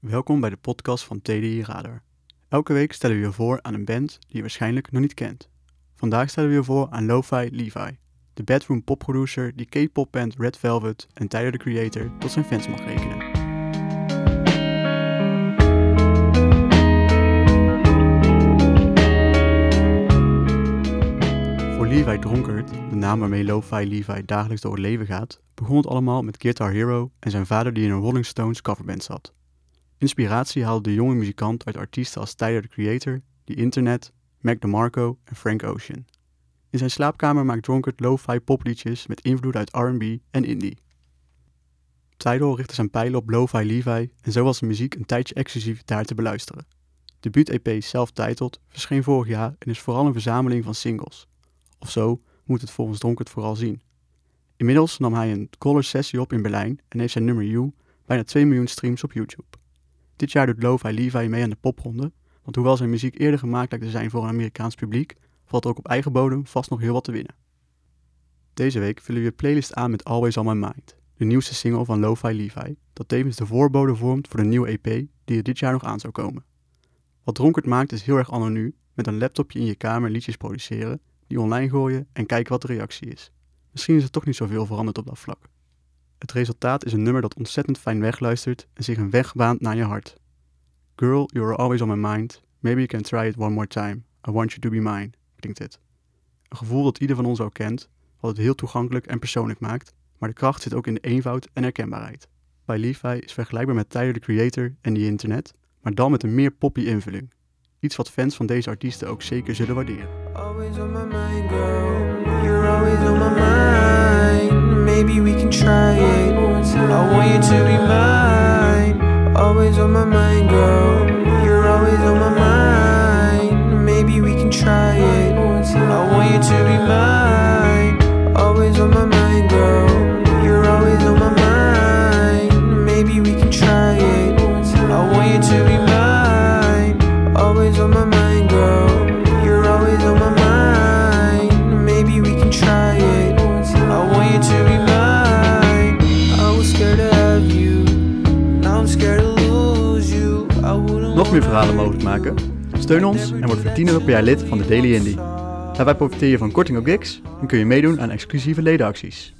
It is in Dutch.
Welkom bij de podcast van TDI Radar. Elke week stellen we je voor aan een band die je waarschijnlijk nog niet kent. Vandaag stellen we je voor aan Lo-Fi Levi, de bedroom popproducer die K-pop band Red Velvet en Tyler the Creator tot zijn fans mag rekenen. Voor Levi Dronkert, de naam waarmee Lo-Fi Levi dagelijks door het leven gaat, begon het allemaal met Guitar Hero en zijn vader die in een Rolling Stones coverband zat. Inspiratie haalde de jonge muzikant uit artiesten als Tyler the Creator, The Internet, Mac DeMarco en Frank Ocean. In zijn slaapkamer maakt Dronkert lo-fi popliedjes met invloed uit R&B en indie. Tidal richtte zijn pijlen op lo-fi Levi en zo was de muziek een tijdje exclusief daar te beluisteren. Debuut-EP Self-Titled verscheen vorig jaar en is vooral een verzameling van singles. Of zo moet het volgens Dronkert vooral zien. Inmiddels nam hij een color sessie op in Berlijn en heeft zijn nummer You bijna 2 miljoen streams op YouTube. Dit jaar doet Lo-Fi Levi mee aan de popronde, want hoewel zijn muziek eerder gemaakt lijkt te zijn voor een Amerikaans publiek, valt ook op eigen bodem vast nog heel wat te winnen. Deze week vullen we je playlist aan met Always On My Mind, de nieuwste single van Lo-Fi Levi, dat tevens de voorbode vormt voor de nieuwe EP die er dit jaar nog aan zou komen. Wat Dronkert maakt is heel erg anonu, met een laptopje in je kamer liedjes produceren, die online gooien en kijken wat de reactie is. Misschien is er toch niet zoveel veranderd op dat vlak. Het resultaat is een nummer dat ontzettend fijn wegluistert en zich een weg baant naar je hart. Girl, you're always on my mind. Maybe you can try it one more time. I want you to be mine, klinkt dit. Een gevoel dat ieder van ons ook kent, wat het heel toegankelijk en persoonlijk maakt, maar de kracht zit ook in de eenvoud en herkenbaarheid. Bij Levi is vergelijkbaar met Tyler the Creator en die internet, maar dan met een meer poppy invulling. Iets wat fans van deze artiesten ook zeker zullen waarderen. Always on my mind, girl. You're always on my mind. Mind, girl. You're always on my mind. Maybe we can try it. I want you to be mine. Always on my mind, girl. You're always on my mind. Maybe we can try it. I want you to Nog meer verhalen mogelijk maken? Steun ons en word voor 10 euro per jaar lid van de Daily Indie. Daarbij profiteer je van korting op gigs en kun je meedoen aan exclusieve ledenacties.